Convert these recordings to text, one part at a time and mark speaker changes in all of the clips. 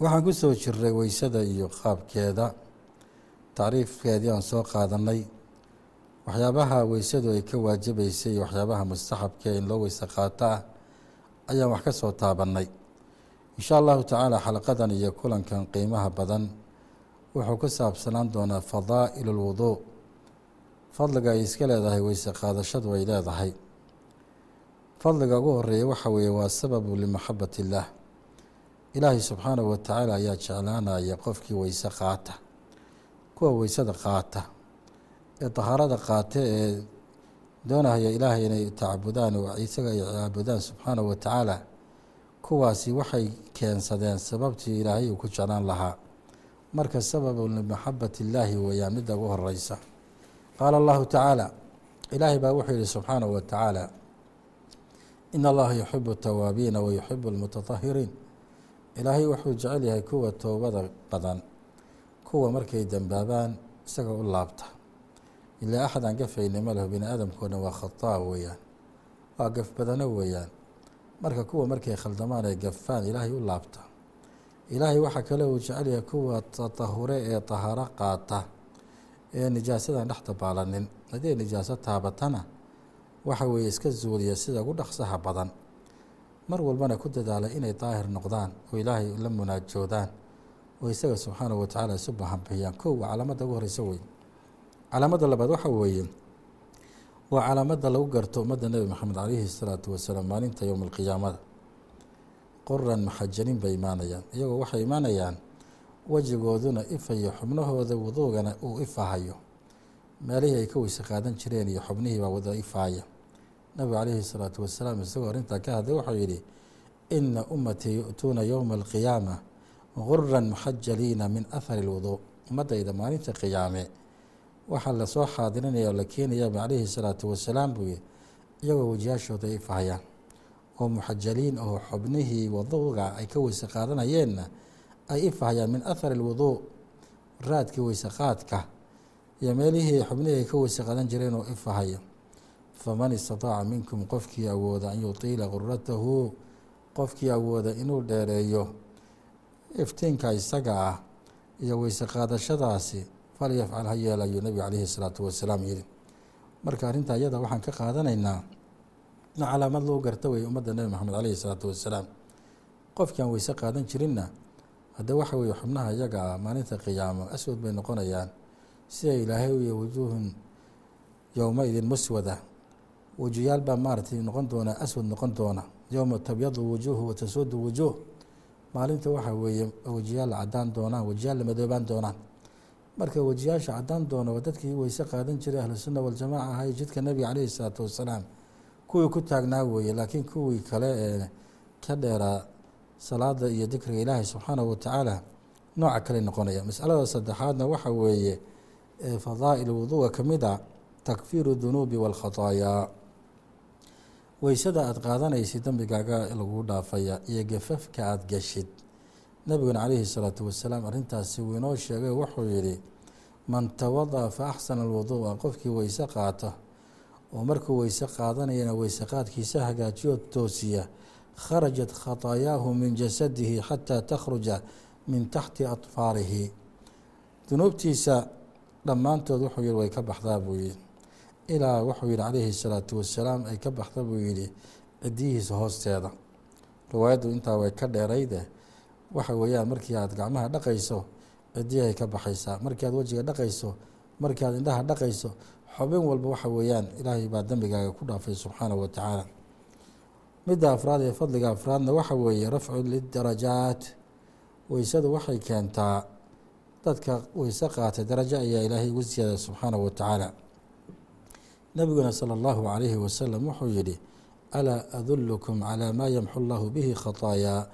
Speaker 1: waxaan ku soo jiray weysada iyo qaabkeeda. Tacriifkeedii aan soo qaadanay waxyaabaha weysadu ay ka waajibaysay iyo waxyaabaha mustaxabka in loo weyse qaato ah ayaan wax ka soo taabannay. Insha allahu tacaala xalaqadan iyo kulankan qiimaha badan wuxuu ku saabsanaan doonaa fadaa'il اlwuduu fadliga ay iska leedahay weyse qaadashadu ay leedahay. Fadliga ugu horreeya waxa weeye waa sababu limaxabat اllah ilaahay subxaanahu watacaala ayaa jeclaanaya qofkii weyse qaata kuwa weysada qaata ee dahaarada qaata ee doonaya ilaahay inay tacbudaan oo isaga ay caabudaan subxaanahu watacaala kuwaasi waxay keensadeen sababtii ilaahay uu ku jeclaan lahaa. Marka sababu limaxabat illaahi weeyaan midda ugu horeysa qaala allahu tacaala ilaahay baa wuxuu yihi subxaanahu watacaala ina allaha yuxibu atawaabiina wa yuxibu almutatahiriin ilaahay wuxuu jecel yahay kuwa toobada badan kuwa markay dembaabaan isaga u laabta. Ilaa axad aan gafayni bini aadamkoo waa khataa weeyaan waa gaf badano weeyaan. Marka kuwa markay khaldamaan ay gafaan ilaahay u laabta. Ilaahay waxaa kale uu jecel yahay kuwa tatahure ee tahaaro qaata ee nijaasadan dhex dabaalanin haddii nijaaso taabatana waxa weeye iska zuuliya sida ugu dhaqsaha badan mar walbana ku dadaala inay daahir noqdaan oo ilaahay la munaajoodaan oo isaga subxaanahu watacaala isu bahanbixiyaan. Kow waa calaamadda ugu horeysa wey calaamadda labaad waxa weeye waa calaamadda lagu garto ummadda nebi maxamed calayhi salaatu wasalaam maalinta yowma alqiyaamada qoran maxajanin bay imaanayaan iyagoo waxay imaanayaan wejigooduna ifayo xubnahooda wuduugana uu ifahayo meelihii ay ka weyse qaadan jireen iyo xubnihii baa wada ifaaya nabigu calayhi salaatu wasalaam isagoo arrintaa ka hadlay wuxuu yidhi ina ummatii yu'tuuna yowma alqiyaama guran muxajaliina min ahari lwuduu ummaddayda maalinta qiyaame waxaa la soo xaadirinaya oo la keenayaba calayhi salaatu wasalaam buu yihi iyagoo wajiyaashooda ay oo muxajaliin oo xubnihii waduuga ay ka weyse qaadanayeenna ay ifahayaan min ahari lwuduu raadkii weyse qaadka iyo meelihii xubnihii ay ka weyse qaadan jireen oo ifahaya faman istataaca minkum qofkii awooda an yutiila guratahu qofkii awooda inuu dheereeyo iftiinka isaga ah iyo weyse qaadashadaasi falyafcal ha yeel ayuu nebigu calayhi salaatu wasalaam yihi marka arrinta iyada waxaan ka qaadanaynaa in calaamad lagu garta wey ummadda nebi maxamed calayhi salaatu wasalaam. Qofkii aan weyse qaadan jirinna hadde waxa weeye xubnaha iyaga ah maalinta qiyaamo aswad bay noqonayaan. Sida ilaahay u yahy wujuuhun yowma-idin muswada wejiyaal baa maaratay noqon doona aswad noqon doona yowma tabyadu wujuuhu wa wujuuh maalinta waxaa weeye wejiyaal cadaan doonaan wejiyaal la madoobaan doonaan marka wejiyaasha cadaan doona waa dadkii weyse qaadan jiray ahlusunna waljamaaca ahay jidka nebiga caleyhi salaatu wasalaam kuwii ku taagnaa weeye laakiin kuwii kale ee ka dheeraa salaada iyo dikriga ilaahay subxaanahu watacaala nooca kale noqonaya masalada saddexaadna waxa weeye fadaa'il wuduuga ka mid a takfiiru dunuubi walkhataayaa weysada aada qaadanaysid dembigaaga lagu dhaafaya iyo gafafka aada geshid. Nebiguna calayhi salaatu wasalaam arrintaasi wuu inoo sheegay wuxuu yidhi man tawada'a fa axsana alwuduu'a qofkii weyse qaata. Oo markuu weyse qaadanayana weyse qaadkiisa hagaajiyo toosiya. Kharajat khataayaahu min jasadihi xataa takhruja min taxti atfaarihi. Dunuubtiisa dhammaantood wuxuu yihi way ka baxdaa buu yihi ilaa wuxuu yihi calayhi salaatu wasalaam ay ka baxda buu yihi cidiyihiisa hoosteeda. Riwaayaddu intaa way ka dheerayde. Waxa weeyaan markii aad gacmaha dhaqayso cidiyahay ka baxaysaa. Markii aad wejiga dhaqayso markii aad indhaha dhaqayso xubin walba waxa weeyaan ilaahay baa dembigaaga ku dhaafay subxaanahu watacaala midda afraad ee fadliga afraadna waxa weeye rafcu lidarajaat. Weysadu waxay keentaa dadka weyse qaatay darajo ayaa ilaahay ugu siyaada subxaanahu watacaala nebiguna salى اllahu عalayhi wasalam wuxuu yihi alaa adulukum calىa maa yamxu llahu bihi khataayaa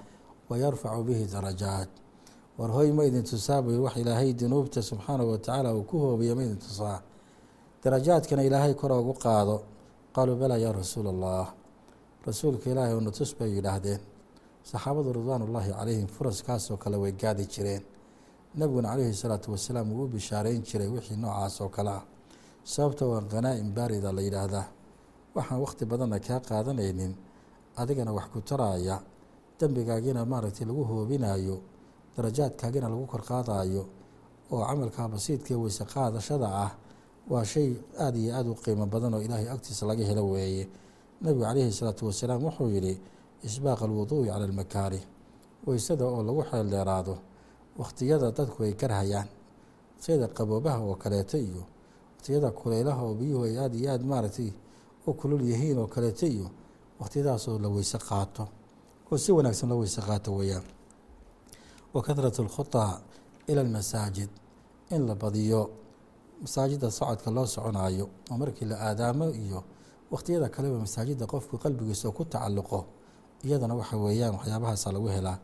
Speaker 1: wa yarfacu bihi darajaat war hoy ma idin tusaa buu wax ilaahay dunuubta subxaanahu watacaala uu ku hoobiya ma idin tusaa darajaadkana ilaahay kor ogu qaado qaaluu balaa yaa rasuula allah rasuulka ilaahay una tus bay yidhaahdeen saxaabadu ridwaan ullaahi calayhim furaskaasoo kale way gaadi jireen nebiguna calayhi salaatu wasalaam wuu u bishaareyn jiray wixii noocaas oo kale ah sababta waa khanaa'im baarida la yidhaahdaa. Waxaan wakhti badanna kaa qaadanaynin adigana wax ku taraaya dembigaagina maaragtay lagu hoobinayo darajaadkaagina lagu kor qaadayo oo camalkaa basiidkaee weyse qaadashada ah waa shay aada iyo aada u qiimo badan oo ilaahay agtiisa laga helo weeye. Nebigu calayhi salaatu wasalaam wuxuu yidhi isbaaq alwuduu'i cala almakaarih weysada oo lagu xeel dheeraado wakhtiyada dadku ay karhayaan wakhtiyada qaboobaha oo kaleeto iyo wakhtiyada kuleylaha oo biyuhu ay aada iyo aada maaragtay u kulul yihiin oo kaleeto iyo wakhtiyadaasoo la weyse qaato. Oo si wanaagsan loo weyse qaato weeyaan. Wa kahratu alkhutaa ila almasaajid in la badiyo masaajidda socodka loo soconaayo oo markii la aadaamo iyo wakhtiyada kaleba masaajidda qofku qalbigiisa ku tacalluqo iyadana waxa weeyaan waxyaabahaasa lagu helaa.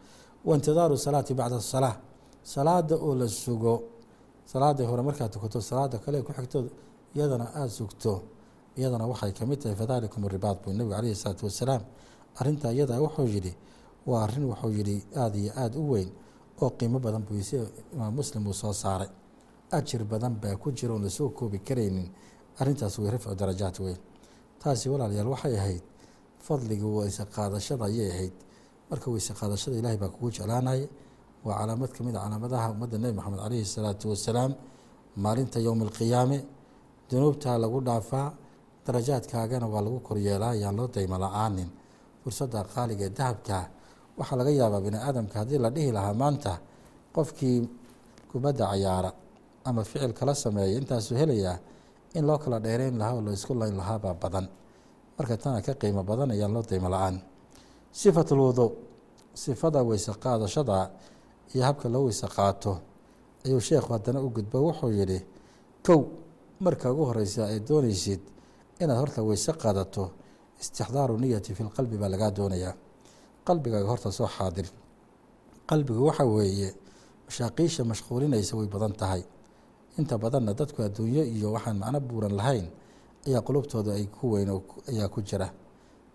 Speaker 1: Wa intidaaru salaati bacda asalaa salaada oo la sugo salaadii hore markaad tukato salaada kale ku xigto iyadana aada sugto. Iyadana waxay ka mid tahay fadaalikum ribaad buu nebigu calayhi salaatu wasalaam arrintaa iyadaa wuxuu yidhi waa arrin wuxuu yidhi aada iyo aada u weyn oo qiimo badan buu si imaam muslim uu soo saaray. Ajir badan baa ku jira oon la soo koobi karaynin. Arrintaas way rafcu darajaat weyn. Taasi walaalayaal waxay ahayd fadligii weyse qaadashada ayay ahayd. Marka weyse qaadashada ilaahay baa kugu jeclaanaya waa calaamad ka mid a calaamadaha ummadda nebi moxamed calayhi salaatu wasalaam maalinta yowma alqiyaame. Dunuubtaa lagu dhaafaa darajaadkaagana waa lagu koryeelaa ayaan loo daymo la'aanin. Fursadda qaaliga ee dahabka waxaa laga yaabaa bini aadamka haddii la dhihi lahaa maanta qofkii kubadda cayaara ama ficil kala sameeya intaasuu helayaa in loo kala dheereyn lahaa oo laysku layn lahaabaa badan. Marka tana ka qiimo badan ayaan loo daymo la'aan. Sifat sifada weyse qaadashada iyo habka loo weyse qaato ayuu sheekhu haddana u gudbo. Wuxuu yidhi kow marka ugu horeysa ee doonaysid inaad horta weyse qaadato istixdaaru niyati fi lqalbi baa lagaa doonayaa qalbigaaga horta soo xaadir. Qalbigu waxa weeye mashaaqiisha mashquulinaysa way badan tahay. Inta badanna dadku adduunyo iyo waxaan macno buuran lahayn ayaa qulubtooda ay ku weyn ayaa ku jira.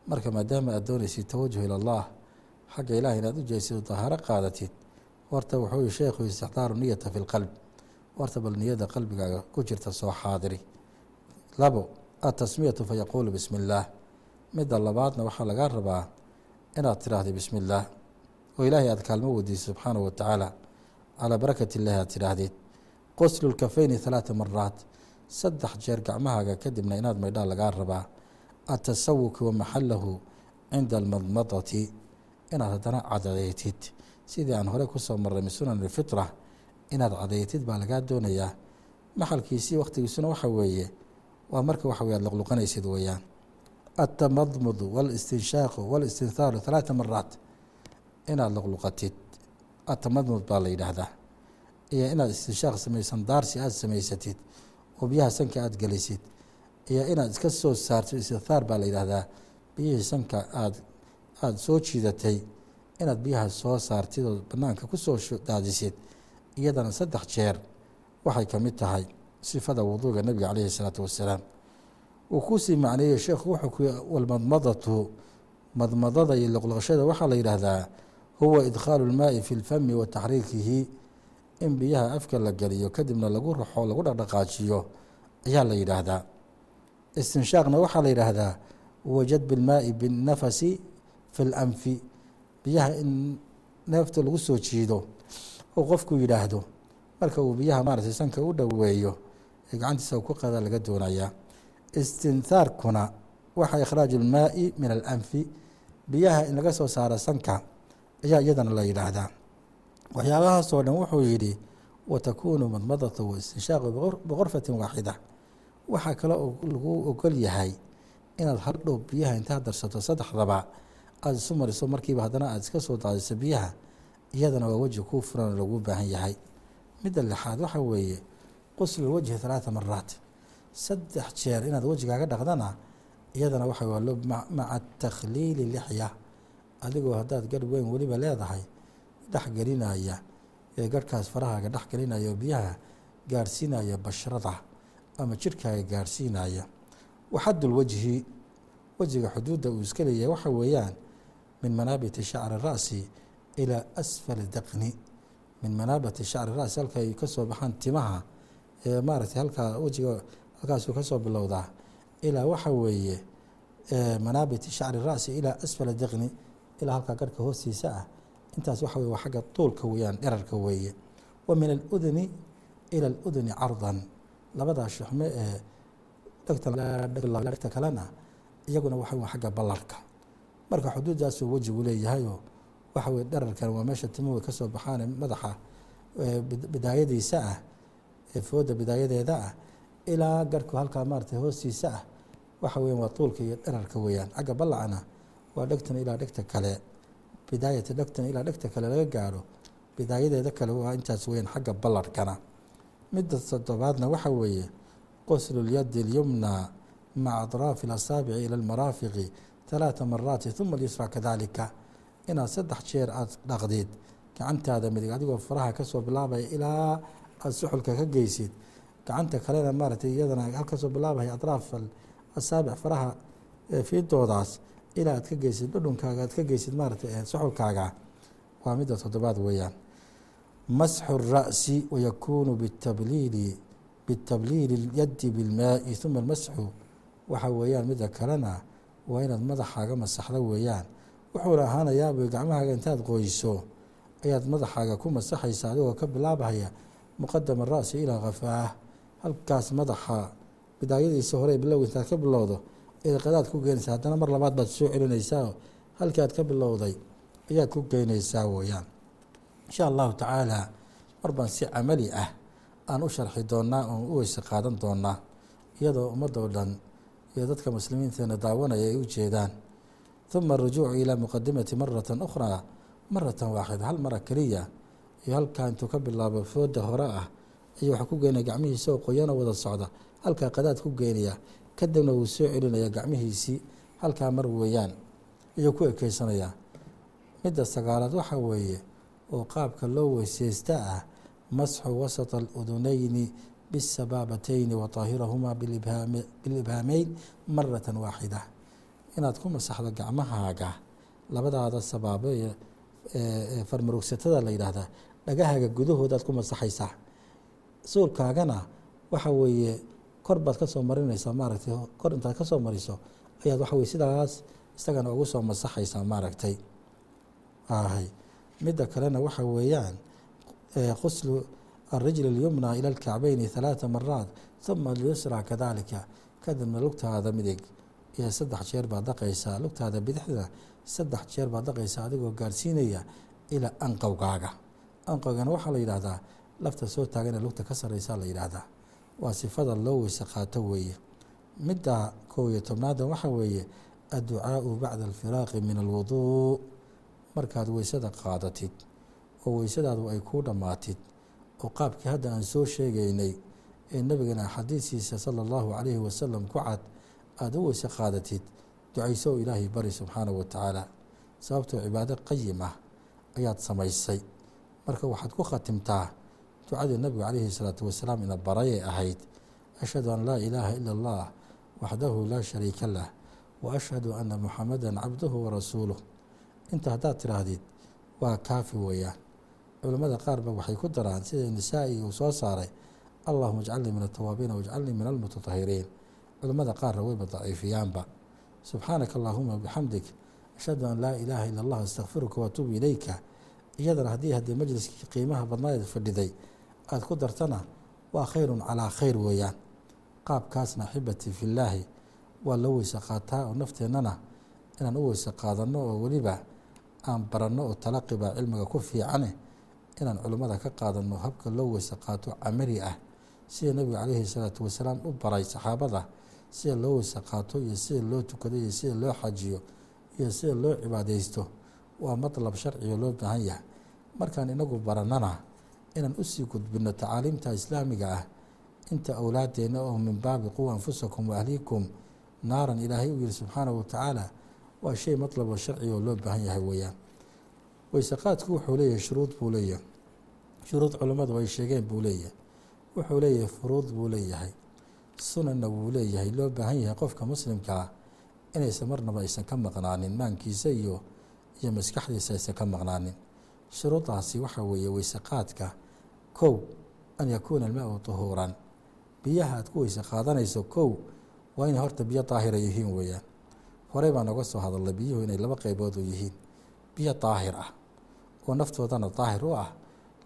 Speaker 1: Marka maadaama aad doonaysid tawajuh ila allah xagga ilaah inaad u jeesido dahaaro qaadatid horta wuxuu sheekhu istixdaaru niyata fi lqalb horta bal niyada qalbigaaga ku jirta soo xaadiri. Labo atasmiyatu fa yaquulu bismi illaah midda labaadna waxaa lagaa rabaa inaad tiraahda bismi illaah oo ilaahay aad kaalmo weydiisa subxaanahu wa tacaala calaa barakat illaahi aad tidhaahdid qoslu lkafeyni halaata maraat saddex jeer gacmahaaga kadibna inaad maydhaa lagaa rabaa. Atasawuki wa maxalahu cinda almadmadati. Inaad haddana cadaytid sidii aan hore ku soo marray min sunan alfitra inaad cadaytid baa lagaa doonayaa. Maxalkiisii wakhtigiisuna waxa weeye waa marka waxa wey aad luqluqanaysid weeyaan. Atamadmudu walistinshaaqu walistinthaaru halaata maraat inaad luqluqatid atamadmud baa la yidhaahdaa. Iyo inaad istinshaaq samaysan daarsi aada samaysatid oo biyaha sanka aada gelisid iyo inaad iska soo saartid istithaar baa la yidhaahdaa. Biyihii sanka aad aada soo jiidatay inaad biyaha soo saartid oo banaanka ku soo daadisid iyadana saddex jeer waxay ka mid tahay sifada wuduuga nebiga caleyhi salaatu wasalaam. Uu ku sii macneeyey sheekhu wuxuu ku walmadmadatu madmadada iyo luqluqashada waxaa la yidhaahdaa huwa idkhaalu lmaai fi lfami wa taxriikihi in biyaha afka la geliyo kadibna lagu raxo lagu dhaqdhaqaajiyo ayaa la yidhaahdaa. Istinshaaqna waxaa la yidhaahdaa huwa jadbi lmaai binnafasi fi lanfi biyaha in neefta lagu soo jiido oo qofku yidhaahdo marka uu biyaha maaratay sanka u dhoweeyo ee gacantiisa ku qadaa laga doonayaa. Istinhaarkuna waxa ikhraaju lmaai min alanfi biyaha in laga soo saaro sanka ayaa iyadana la yidhaahdaa. Waxyaabahaasoo dhan wuxuu yidhi watakuunu madmadatu waistinshaaqu biqurfatin waaxida. Waxaa kale oo lagu ogol yahay inaad haldhow biyaha intaad darsato saddexdaba aada isu mariso markiiba haddana aada iska soo daadiso biyaha iyadana waa weji kuu furan lagu baahan yahay. Midda lixaad waxaa weeye quslu wajhi halaata maraat saddex jeer inaad wejigaaga dhaqdana iyadana waxa waa loo maca takhliili lixya. Adigoo haddaad garh weyn weliba leedahay dhexgelinaya ee garhkaas farahaaga dhexgelinaya oo biyaha gaarhsiinaya bashrada ama jirhkaaga gaarhsiinaya waxadul wajhi wejiga xuduudda uu iska leeyahay waxa weeyaan min manaabiti shacri ra'si ilaa asfali daqni min manaabati shacri ra'si halka ay ka soo baxaan timaha ee maaragtay halkaa wejiga halkaasuu ka soo bilowdaa ilaa waxa weeye manaabiti shacri ra'si ilaa asfala daqni ilaa halkaa garhka hoostiisa ah intaas waxa weye waa xagga tuulka weeyaan dherarka weeye wa min aludni ila aludni cardan labadaa shuxme ee dhegta kalena iyaguna waxa w xagga ballarka marka xuduuddaasuu wejigu leeyahayoo waxa weye dherarkan waa meesha timuhu ka soo baxaane madaxa bidaayadiisa ah ee fooda bidaayadeeda ah ilaa garhku halkaa maaratay hoostiisa ah. Waxa weyan waa tuulka iyo dherarka weeyaan. Xagga ballacana waa dhegtan ilaa dhegta kale. Bidaayata dhegtan ilaa dhegta kale laga gaadho bidaayadeeda kale waa intaas weeyaan xagga ballarhkana midda toddobaadna waxa weeye qoslulyadi lyumna maca atraafi اlasaabici ila almaraafiqi talaata maraati uma lyusra kadalika inaad saddex jeer aada dhaqdid gacantaada midig adigoo faraha kasoo bilaabaya ilaa aada suxulka ka geysid gacanta kalena maaratay iyadana halkasoo bilaabaya aطraaf asaabic faraha fiidoodaas ilaa aad ka geysid dhudhunkaaga aad ka geysid maaratay suxulkaaga waa midda toddobaad weeyaan masxu الra'si wayakuunu bitabliili bitabliili اlyadi bilmaai uma almasxu waxa weeyaan midda kalena waa inaad madaxaaga masaxdo weeyaan. Wuxuuna ahaanayaaba gacmahaaga intaad qoyso. Ayaad madaxaaga ku masaxaysa adigoo ka bilaabhaya muqadama ra'si ilaa kafaah halkaas madaxa bidaayadiisa hore bilow intaad ka bilowdo ayaad qadaad ku geynaysaa haddana mar labaad baad soo celinaysaa halkii aad ka bilowday ayaad ku geynaysaa weeyaan. Insha allahu tacaala mar baan si camali ah aan u sharxi doonaa oon u weyse qaadan doonaa iyadoo ummadoo dhan iyo dadka muslimiinteena daawanaya ay u jeedaan. Uma arujuucu ilaa muqadimati maratan ukhraa maratan waaxida hal mara keliya iyo halkaa intuu ka bilaabo fooda hore ah ayuu waxaa ku geynaya gacmihiisa oo qoyana wada socda halkaa qadaad ku geynaya kadibna wuu soo celinaya gacmihiisii halkaa mar weeyaan ayuu ku ekeysanayaa midda sagaalaad waxaa weeye oo qaabka loo weyseysta ah masxu wasata aludunayni bisabaabatayni wa taahirahumaa bilibhaameyn maratan waaxida inaad ku masaxdo gacmahaaga labadaada sabaabo ee farmarugsatada la yidhaahdaa dhagahaaga gudahoodaad ku masaxaysaa suulkaagana waxa weeye kor baad ka soo marinaysaa maaragtay kor intaad ka soo mariso ayaad waxa weye sidaas isagana ugu soo masaxaysaa maaragtay midda kalena waxa weeyaan quslu arijl اlyumna ilى اlkacbeyni ثalaaثa maraat uma lyusra kadalika kadibna lugtaada midig iyo saddex jeer baad dhaqaysaa lugtaada bidixda saddex jeer baad dhaqaysaa adigoo gaarsiinaya ilaa anqowgaaga anqowgana waxaa la yidhaahdaa lafta soo taagana lugta ka sareysaa la yidhaahdaa waa sifada loo weyse qaato weeye midda kow iyo tobnaada waxa weeye adducaaءu bacda alfiraaqi min alwuduu markaad weysada qaadatid oo weysadaadu ay kuu dhammaatid oo qaabkii hadda aan soo sheegaynay ee nebigana xadiisiisa sala allahu calayhi wasalam ku cad aada u weyse qaadatid ducayso oo ilaahay bari subxaanahu wa tacaala. Sababtoo cibaado qayim ah ayaad samaysay. Marka waxaad ku khatimtaa ducadii nabigu calayhi salaatu wasalaam ina barayay ahayd ashhadu an laa ilaaha ila allah waxdahu laa shariika lah wa ashhadu ana muxamadan cabduhu wa rasuuluh. Inta haddaad tidhaahdid waa kaafi weeyaan culimmada qaarba waxay ku daraan sida nisaa-i uu soo saaray allahuma ajcalnii min atawaabiina wajcalnii min almutatahiriin culimmada qaarna wayba daciifiyaanba subxaanaka allahuma bixamdik ashhadu an laa ilaaha ila allah astakfiruka waatuubu ilayka. Iyadana haddii haddii majliskii qiimaha badnaadeed fadhiday aada ku dartana waa khayrun calaa khayr weeyaan. Qaabkaasna axibati fillaahi waa loo weyse qaataa oo nafteennana inaan u weyse qaadanno oo weliba aan baranno oo talaqibaa cilmiga ku fiicane inaan culimmada ka qaadanno habka loo weyse qaato camali ah sida nebiga calayhi salaatu wasalaam u baray saxaabada sida loo weyse qaato iyo sida loo tukado iyo sida loo xajiyo iyo sida loo cibaadeysto waa matlab sharciga loo baahan yahay. Markaan inagu barannana inaan u sii gudbinno tacaaliimta islaamiga ah inta awlaadeenna oo min baabi quwa anfusakum wa ahliikum naaran ilaahay u yihi subxaanahu watacaala waa shay matlabo sharciga oo loo baahan yahay weeyaan weyseqaadku wuxuu leeyahay shuruud buu leeyahay. Shuruud culammadu ay sheegeen buu leeyahay. Wuxuu leeyahay furuud buu leeyahay. Sunanna wuu leeyahay. Loo baahan yahay qofka muslimkaa inaysan marnaba aysan ka maqnaanin maankiisa iyo iyo maskaxdiisa aysan ka maqnaanin. Shuruudaasi waxaa weeye weyseqaadka kow an yakuuna almaau tahuuran biyaha aad ku weyse qaadanayso kow waa inay horta biyo daahira yihiin weeyaan. Horey baan oga soo hadalnay biyuhu inay laba qaybood u yihiin. Biyo daahir ah oo naftoodana daahir u ah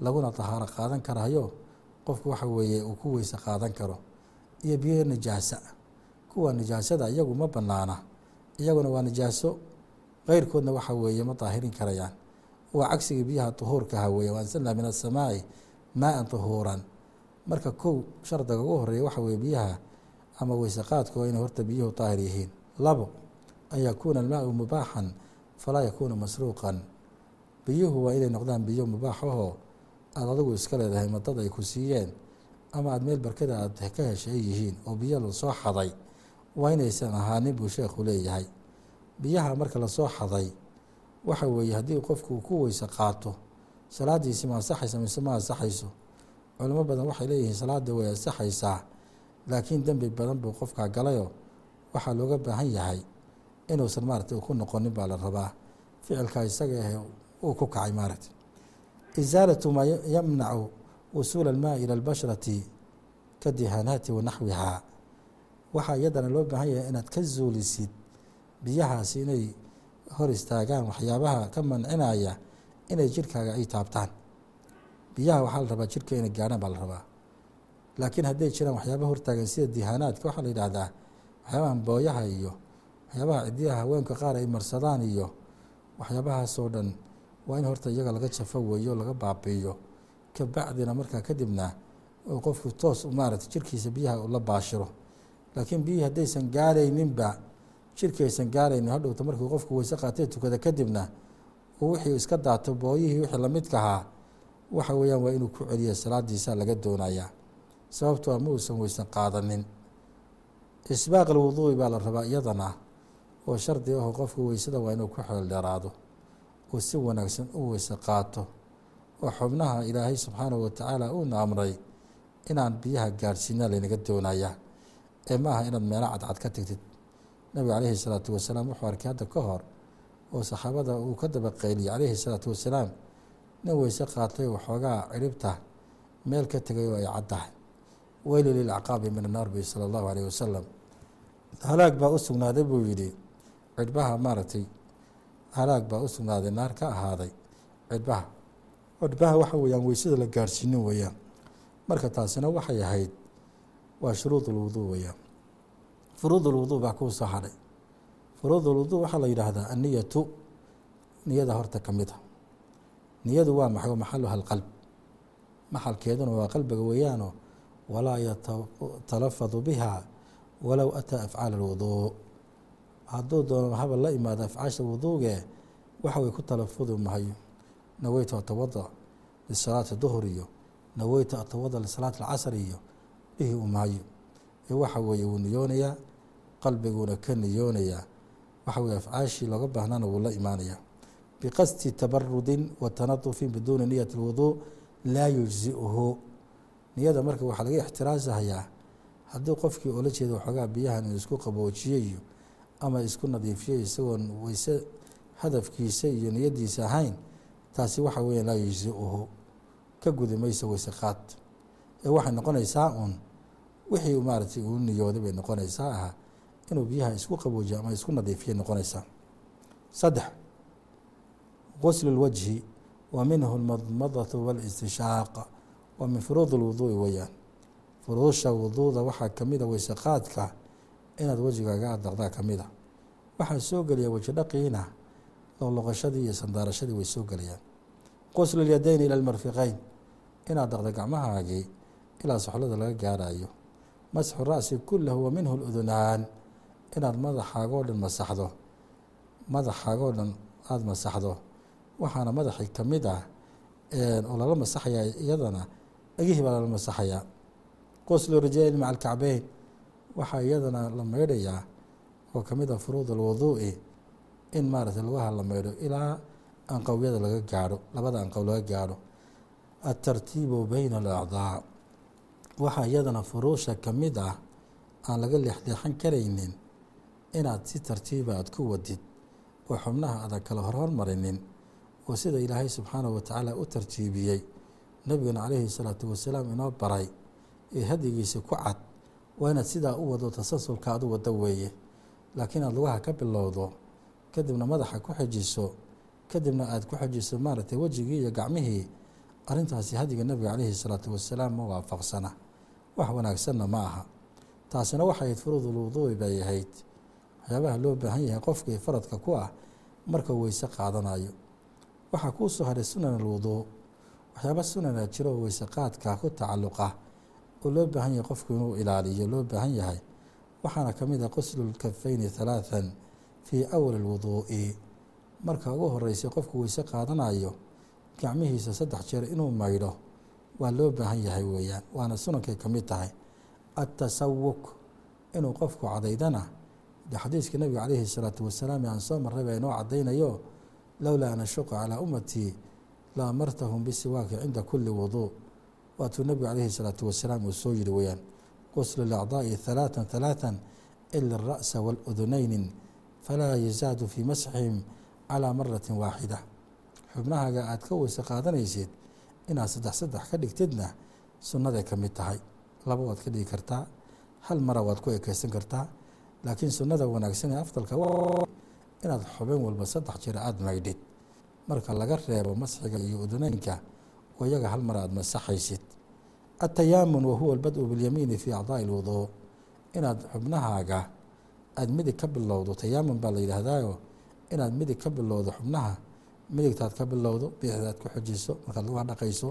Speaker 1: laguna dahaaro qaadan karayo qofku waxa weeye uu ku weyse qaadan karo. Iyo biyo nijaasa kuwa nijaasada iyagu ma banaana iyaguna waa nijaaso keyrkoodna waxa weeye ma daahirin karayaan. Waa cagsiga biyaha duhuurka aha weeye waansalnaa min asamaa'i maa-an duhuuran marka kow shardiga ugu horreeya waxa weye biyaha ama weyse qaadku waa inay horta biyuhu daahir yihiin. Labo an yakuuna almaau mubaaxan falaa yakuuna masruuqan biyuhu waa inay noqdaan biyo mubaax ahoo aada adigu iska leedahay madad ay ku siiyeen ama aada meel barkada aad ka heshay ay yihiin oo biyo la soo xaday waa inaysan ahaanin buu sheekhu leeyahay. Biyaha marka la soo xaday waxa weeye haddii qofku ku weyse qaato salaadiisi ma ansaxaysa mise ma ansaxayso? Culamo badan waxay leeyihiin salaada way ansaxaysaa laakiin dembi badan buu qofkaa galayoo waxaa looga baahan yahay inuusan maaragtay ku noqonin baa la rabaa. Ficilkaa isaga ah uu ku kacay maaragtay. Isaalatu maa yamnacu wusuula almaai ila albashrati ka dihaanaati wa waxaa iyadana loo baahan yahay inaad ka zuulisid biyahaasi inay hor istaagaan waxyaabaha ka mancinaya inay jirkaaga ay taabtaan. Biyaha waxaa la rabaa jirka inay gaadhaan baa la rabaa. Laakiin hadday jiraan waxyaabaha hortaagan sida dihaanaadka waxaa la yidhaahdaa waxyaabaha booyaha iyo waxyaabaha cidiyaha haweenka qaar ay marsadaan iyo waxyaabahaasoo dhan waa in horta iyaga laga jafo weeyo laga baabiiyo. Kabacdina markaa kadibna qofku toos maarata jirkiisa biyaha la baashiro. Laakiin biyihii haddaysan gaarayninba jirki aysan gaaraynin hadhowta markuu qofku weyse tukada kadibna wixii iska daato booyihii wixii lamidkahaa waxa weeyaan waa inuu ku celiya salaadiisa laga doonayaa. Sababtoo ma uusan weysan qaadanin. Isbaaq alwuduui baa la rabaa iyadana oo shardi aho qofku weysada waa inuu ku xeel dheeraado uu si wanaagsan u weyse qaato oo xubnaha ilaahay subxaanahu watacaala uuna amray inaan biyaha gaadhsiina laynaga doonayaa ee ma aha inaad meelo cadcad ka tegtid nabiga calayhi salaatu wasalaam wuxuu arkay hadda ka hor oo saxaabada uu ka daba qeyliyey calayhi salaatu wasalaam nin weyse qaatay oo xoogaa ciribta meel ka tegay oo ay caddahay. Weyli lilacqaabi min annaar bi sala allahu alayh wasalam halaag baa u sugnaaday buu yidhi cidhbaha maaragtay halaag baa u sugnaaday naar ka ahaaday cidhbaha cidhbaha waxa weeyaan weysada la gaadhsiinin weeyaan. Marka taasina waxay ahayd waa shuruud ulwuduu weeyaan. Furuud ulwuduu baa kuu soo hadhay. Furuud ulwuduu waxaa la yidhaahdaa anniyatu niyada horta ka mid a niyadu waa maxay? Maxaluha alqalb maxalkeeduna waa qalbiga weeyaano walaa yatalafadu biha walow ataa afcaal alwuduu hadduu doono haba la imaado afcaasha wuduuge waxa way ku talafudi mahayo naweytu atawada lisalaati duhr iyo naweytu atawada lisalaati alcasr iyo dhihi u maayo ee waxa weeye wuu niyoonayaa qalbiguuna ka niyoonayaa. Waxa weye afcaashii looga baahnana wuu la imaanayaa. Biqasdi tabarudin wa tanadufin biduuni niyati اlwuduu laa yujziuhu. Niyada marka waxaa laga ixtiraasahayaa haddii qofkii oola jeeda waxoogaa biyahan inuu isku qaboojiyo iyo ama isku nadiifiyo isagoon weyse hadafkiisa iyo niyadiisa ahayn taasi waxa weya laa yujziuhu ka gudi mayso weyse qaad ee waxay noqonaysaa uun wixii maaragtay uu niyooday bay noqonaysaa aha inuu biyaha isku qaboojiyo ama isku nadiifiya noqonaysaa saddex guslu اlwajhi wa minhu اlmadmadatu wاlistishaaq waa min furuud اlwuduui weeyaan furuusha wuduuda waxaa kamida weyse qaadka inaad wejigaaga adaqdaa ka mid a. Waxaa soo gelaya wejidhaqiina ah loqloqoshadii iyo sandaarashadii way soo gelayaan. Quslulyadeyni ila almarfiqeyn inaad daqda gacmahaagii ilaa soxlada laga gaarayo masxu ra'si kulahu wa minhu ludunaan inaad madaxaagoo dhan masaxdo. Madaxaagoo dhan aada masaxdo. Waxaana madaxii ka mid ah oo lala masaxayaa iyadana dhegihii baa lala masaxayaa. Quslu rijlayni maca alkacbeyn waxaa iyadana la meydhayaa oo ka mid ah furuud alwuduu'i in maaragtay lugaha la meydho ilaa anqowyada laga gaadho labada anqow laga gaadho. Altartiibu bayna alacdaa waxaa iyadana furuusha ka mid ah aan laga leexleexan karaynin inaad si tartiiba aad ku wadid oo xubnaha adan kala horhormarinin oo sida ilaahay subxaanahu watacaala u tartiibiyey nebiguna calayhi salaatu wasalaam inoo baray ee hadigiisa ku cad waa inaad sidaa u wado tasalsulka aad u wado weeye. Laakiin aad lugaha ka bilowdo kadibna madaxa ku xejiso kadibna aad ku xejiso maaragtay wejigii iyo gacmihii arrintaasi hadiga nebiga calayhi salaatu wasalaam ma waafaqsana. Wax wanaagsanna ma aha. Taasina waxay ahayd furuudul wuduui bay ahayd. Waxyaabaha loo baahan yahay qofkii faradka ku ah marka weyse qaadanayo. Waxaa kuu soo haray sunan alwuduu waxyaaba sunana jiro weyse qaadka ku tacalluqa oo loo baahan yahay qofku inuu ilaaliyo loo baahan yahay waxaana ka mid ah quslu lkafayni halaathan fii awali lwuduu'i marka ugu horeysay qofku weyse qaadanayo gacmihiisa saddex jeer inuu maydho waa loo baahan yahay weeyaan. Waana sunankay ka mid tahay atasawuk inuu qofku cadaydana de xadiiska nabiga calayhi salaatu wasalaam aan soo marray baa inoo cadaynayo lowlaa an calaa ummatii la amartahum bisiwaaki cinda kuli wuduu waatuu nebigu calayhi salaatu wasalaam uu soo yihi weeyaan quslu lacdaa'i halaatan halaatan ila ara'sa waaludunayni falaa yazaadu fii masxihim calaa maratin waaxida. Xubnahaaga aad ka weyse qaadanaysid inaad saddex saddex ka dhigtidna sunnaday ka mid tahay. Laba waad ka dhigi kartaa hal mara waad ku ekeysan kartaa laakiin sunnada wanaagsan ee afdalka inaad xubin walba saddex jeer aada maydhid. Marka laga reebo masxiga iyo udunaynka oo iyaga hal mar aada masaxaysid atayaamun wahuwa albad-u bilyamiini fii acdaa'i lwuduu inaad xubnahaaga aada midig ka bilowdo tayaamun baa la yidhaahdaayo inaad midig ka bilowdo xubnaha midigtaad ka bilowdo bidixdaad ku xujiso markaad luga dhaqayso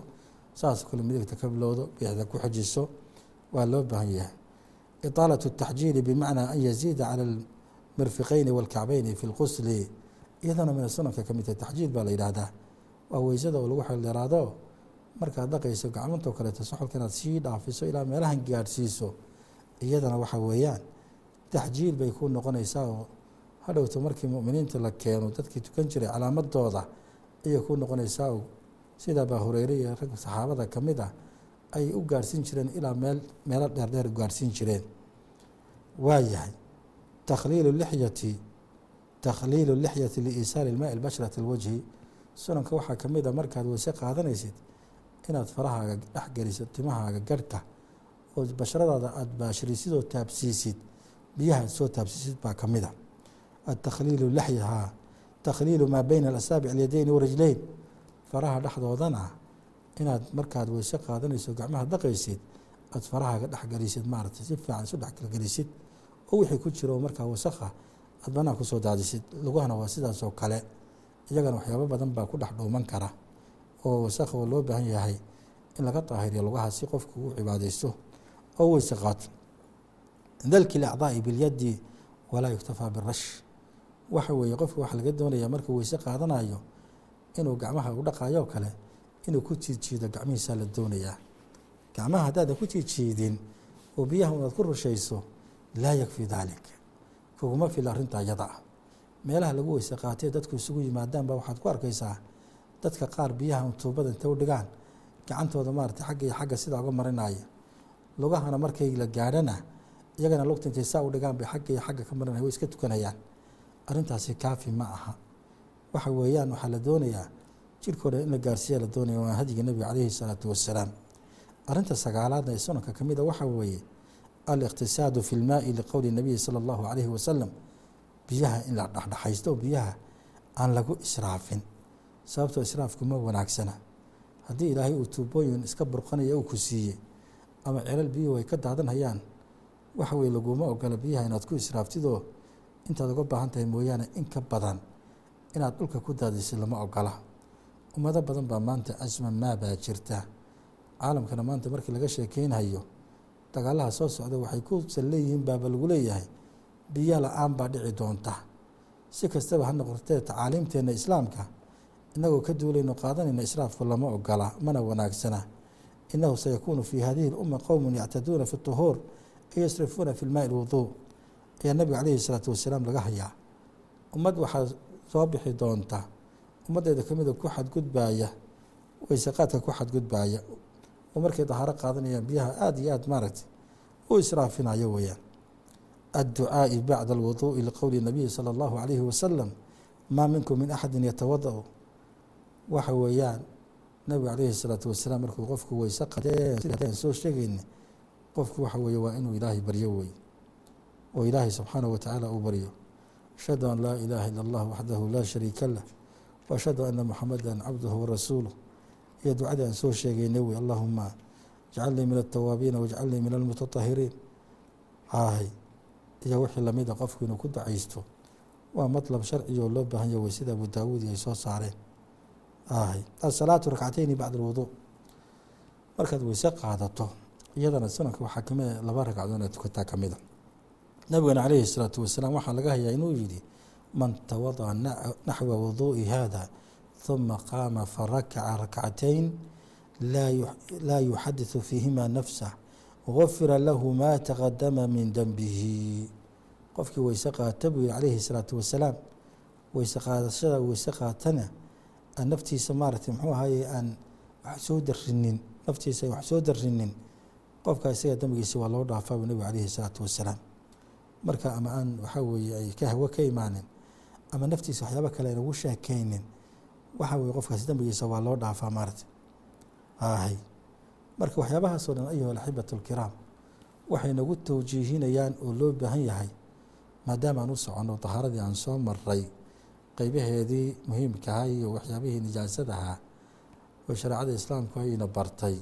Speaker 1: saas kale midigta ka bilowdo bidixda ku xujiso waa loo baahan yahay iطaalaة الtaxjiili bimacnaa an yaziida calى اlmirfiqeyni wاlkacbeyni fi اlqusli iyadana mina sunanka ka midta taxjiil baa la yidhaahdaa waa weysada oo lagu xeeldheeraado markaad dhaqayso gacmantoo kaleeto soxolka inaad sii dhaafiso ilaa meelahan gaadhsiiso iyadana waxa weeyaan taxjiil bay ku noqonaysaa oo hadhowto markii muminiinta la keeno dadkii tukan jiray calaamadooda ayay ku noqonaysaa oo sida abaa hureyre iyo rag saxaabada ka mid ah ay u gaarhsiin jireen ilaa meel meelo dheerdheer gaarhsiin jireen. Waa yahay takhliilu lixyati takhliilu lixyati liisaali ilmaai lbashrati alwajhi sunanka waxaa ka mid a markaad weyse qaadanaysid inaad farahaaga dhexgelisid timahaaga garhka oo bashradaada aada baashirisid oo taabsiisid biyaha aad soo taabsiisid baa ka mid a atakhliilu lixyahaa takhliilu maa beyna alasaabic alyadeyni warajleyn faraha dhexdoodana inaad markaad weyse qaadanayso gacmaha dhaqaysid aad farahaaga dhexgelisid maaragtay si fiican isu dhexgelgelisid oo wixii ku jiro markaa wasakha aad banaan ku soo daadisid. Lugahana waa sidaasoo kale. Iyagana waxyaabo badan baa ku dhex dhuuman kara oo wasakha oo loo baahan yahay in laga daahiriyo lugaha si qofku u cibaadaysto. Oo weyse qaato dalki lacdaa'i bilyadi walaa yuktafaa birash. Waxa weeye qofka waxaa laga doonayaa markuu weyse qaadanayo inuu gacmaha u dhaqayo kale inuu ku jiidjiido gacmihiisaa la doonayaa. Gacmaha haddaadan ku jiidjiidin oo biyaha unaad ku rushayso laa yakfi daalik. Kuguma fila arrinta iyada ah. Meelaha lagu weyse qaatee dadku isugu yimaadaanba waxaad ku arkaysaa dadka qaar biyaha tuubada intay u dhigaan gacantooda maarata xagga iyo xagga sidaa uga marinaya lugahana markay la gaadhana iyagana lugta intay saa u dhigaan bay xagga iyo xagga ka marinaya way iska tukanayaan. Arrintaasi kaafi ma aha. Waxa weeyaan waxaa la doonayaa jirkoo dhan in la gaarsiiya la doonaya waa hadiga nebiga calayhi salaatu wasalaam arrinta sagaalaadna ee sunanka ka mid a waxaa weeye aliqtisaadu fi lmaai liqowli nabiyi sala allahu calayhi wasalam biyaha in la dhexdhexaysto biyaha aan lagu israafin sababtoo israafku ma wanaagsana. Haddii ilaahay uu tuubooyin iska burqanaya uu ku siiyey ama celal biyuhu ay ka daadanhayaan waxa weye laguma ogola biyaha inaad ku israaftidoo intaad uga baahan tahay mooyaane in ka badan inaad dhulka ku daadisid lama ogola. Ummado badan baa maanta asma maa baa jirta. Caalamkana maanta markii laga sheekeynhayo dagaalaha soo socda waxay ku sal leeyihiin baaba lagu leeyahay biyo la'aan baa dhici doonta. Si kastaba ha noqotee tacaaliimteenna islaamka inagoo ka duulayno qaadanayna israafku lama ogola mana wanaagsana inahu sayakuunu fii hadihi اlumma qowmun yactaduuna fi اطuhuur ay yasrifuuna fi lmaai اlwuduu ayaa nabiga calayhi salaatu wasalaam laga hayaa ummad waxaa soo bixi doonta ummaddeeda kamida ku xadgudbaaya weyseqaadka ku xadgudbaaya oo markay dahaaro qaadanayaan biyaha aada iyo aada maaragtay u israafinayo weeyaan adducaa'i bacda alwuduu'i liqowli nabiyi sala allahu calayhi wasalam maa minkum min axadin yatawada-u waxa weeyaan nabigu calayhi salaatu wasalaam markuu qofku weyse qadeen soo sheegayna qofku waxa weeye waa inuu ilaahay baryo wey oo ilaahay subxaanahu watacaala uu baryo. Ashhadu an laa ilaaha ila allah waxdahu laa shariika lah wa ashhadu ana muxamadan cabduhu warasuuluh iyo ducadii aan soo sheegaynay wey allahuma jcalnii min altawaabiina wajcalnii min almutatahiriin haahay iyo wixii lamida qofku inuu ku dacaysto waa matlab sharciga oo loo baahan ya wey sida abu daawuud ay soo saareen haahay asalaatu rakcatayni bacda alwuduu markaad weyse qaadato iyadana sunanka waxaa kamida laba ragcadood inaad tukataa kamida nabigana calayhi الsalaatu wasalaam waxaa laga hayaa inuu yihi man tawadaأa naxwa wuduuءi hada ثuma qaama farakaca rakcatayn laa yuxadiثu fiihima nafsah gufira lahu ma taqadama min denbihi qofkii weyse qaata buu yihi calayhi الsalaatu wasalaam weyse qaadashada weyse qaatana aan naftiisa maaragtay muxuu ahaye aan wax soo darinin naftiisa wax soo darinin qofka isaga dembigiisa waa loo dhaafaa buu nebigu calayhi الsalaatu wasalaam. Marka ama aan waxaa weeye ay ka hawo ka imaanin ama naftiisa waxyaaba kale aynagu sheekeynin waxa weye qofkaasi dembigiisa waa loo dhaafaa maarata ahay marka waxyaabahaasoo dhan ayuha alaxibatu alkiraam waxay nagu towjiihinayaan oo loo baahan yahay maadaama aan u soconno dahaaradii aan soo maray qeybaheedii muhiimkaha iyo waxyaabihii nijaasadaha oo shareecada islaamku ayna bartay.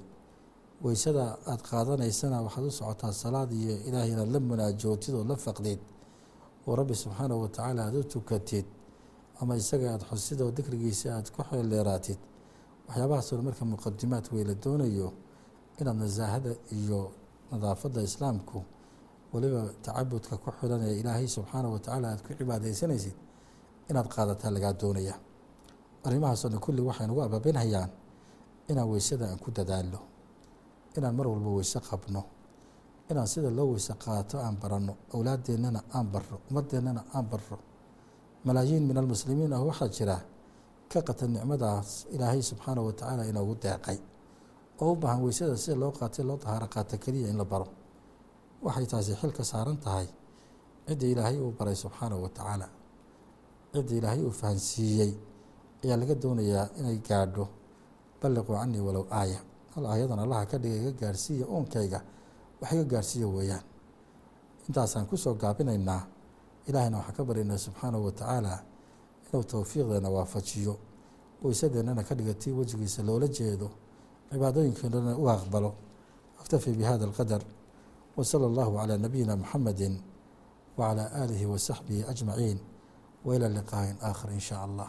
Speaker 1: Weysada aada qaadanaysana waxaad u socotaa salaad iyo ilaahay inaad la munaajootid oo la faqdid. Oo rabbi subxaanahu watacaala aada u tukatid ama isaga aada xusid oo dikrigiisa aada ku xeeldheeraatid waxyaabahaasoo marka muqadimaad wey la doonayo inaad nasaahada iyo nadaafadda islaamku weliba tacabudka ku xilan ee ilaahay subxaanahu watacaala aada ku cibaadaysanaysid inaad qaadataa lagaa doonaya. Arrimahaasoo dhan kulli waxay nagu ababinhayaan inaan weysada aan ku dadaalno inaan mar walba weyse qabno inaan sida loo weyse qaato aan baranno awlaadeennana aan barro ummadeennana aan barro. Malaayiin min almuslimiin ah waxaa jira ka qatan nicmadaas ilaahay subxaanahu watacaala inoogu deeqay. Oo u baahan weysada sida loo qaatay loo dahaaro qaato keliya in la baro. Waxay taasi xil ka saaran tahay. Cidda ilaahay uu baray subxaanahu watacaala cidda ilaahay uu fahansiiyey ayaa laga doonayaa inay gaadho. Balliquu canii walow aaya. Hal aayadan allaha ka dhiga iga gaarhsiiya uunkayga wax iga gaarhsiiya weeyaan. Intaasaan ku soo gaabinaynaa. Ilaahayna waxaan ka baryaynaa subxaanahu watacaala inuu towfiiqdeena waafajiyo. Weysadeennana ka dhigatay wejigiisa loola jeedo. Cibaadooyinkeennana u aqbalo. Alqadar. Wa sala allahu calaa nabiyina muxamedi wacalaa aalihi wa ilaa liqaaءin aakhar in shaa allah